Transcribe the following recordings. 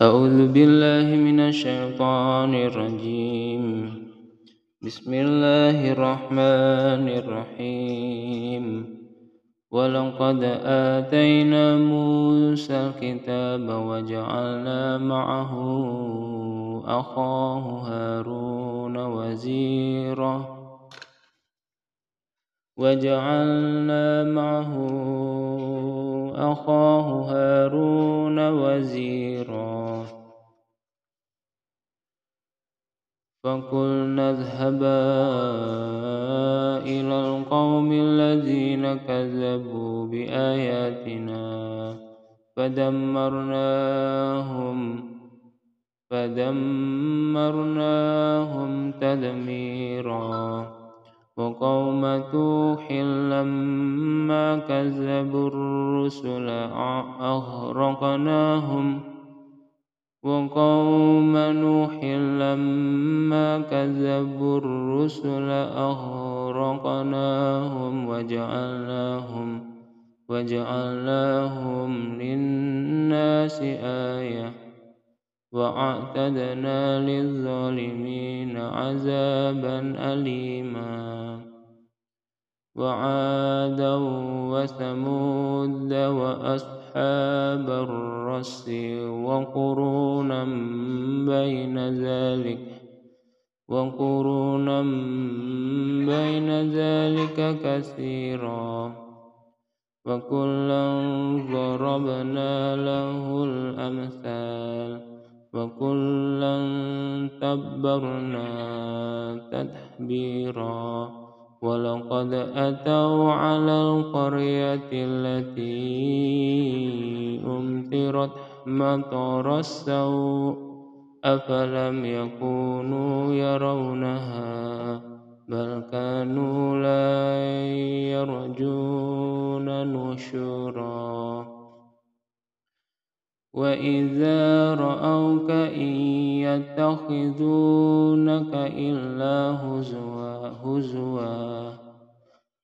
أعوذ بالله من الشيطان الرجيم. بسم الله الرحمن الرحيم. ولقد آتينا موسى الكتاب وجعلنا معه أخاه هارون وزيرا وجعلنا معه أخاه هارون وزيرا فقلنا اذهبا إلى القوم الذين كذبوا بآياتنا فدمرناهم فدمرناهم تدميرا. وقوم نوح لما كذبوا الرسل أغرقناهم وقوم نوح لما كذبوا الرسل أغرقناهم وجعلناهم وجعلناهم للناس آية وأعتدنا للظالمين عذابا أليما. وعادا وثمود وأصحاب الرس وقرونا بين ذلك وقرونا بين ذلك كثيرا وكلا ضربنا له الأمثال وكلا تبرنا تتبيرا ولقد أتوا على القرية التي أمطرت مطر السوء أفلم يكونوا يرونها بل كانوا لا يرجون نشورا. وإذا رأوك إن يتخذونك إلا هزوا هزوا.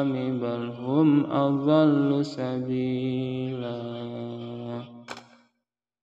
الأنعام بل هم أضل سبيلا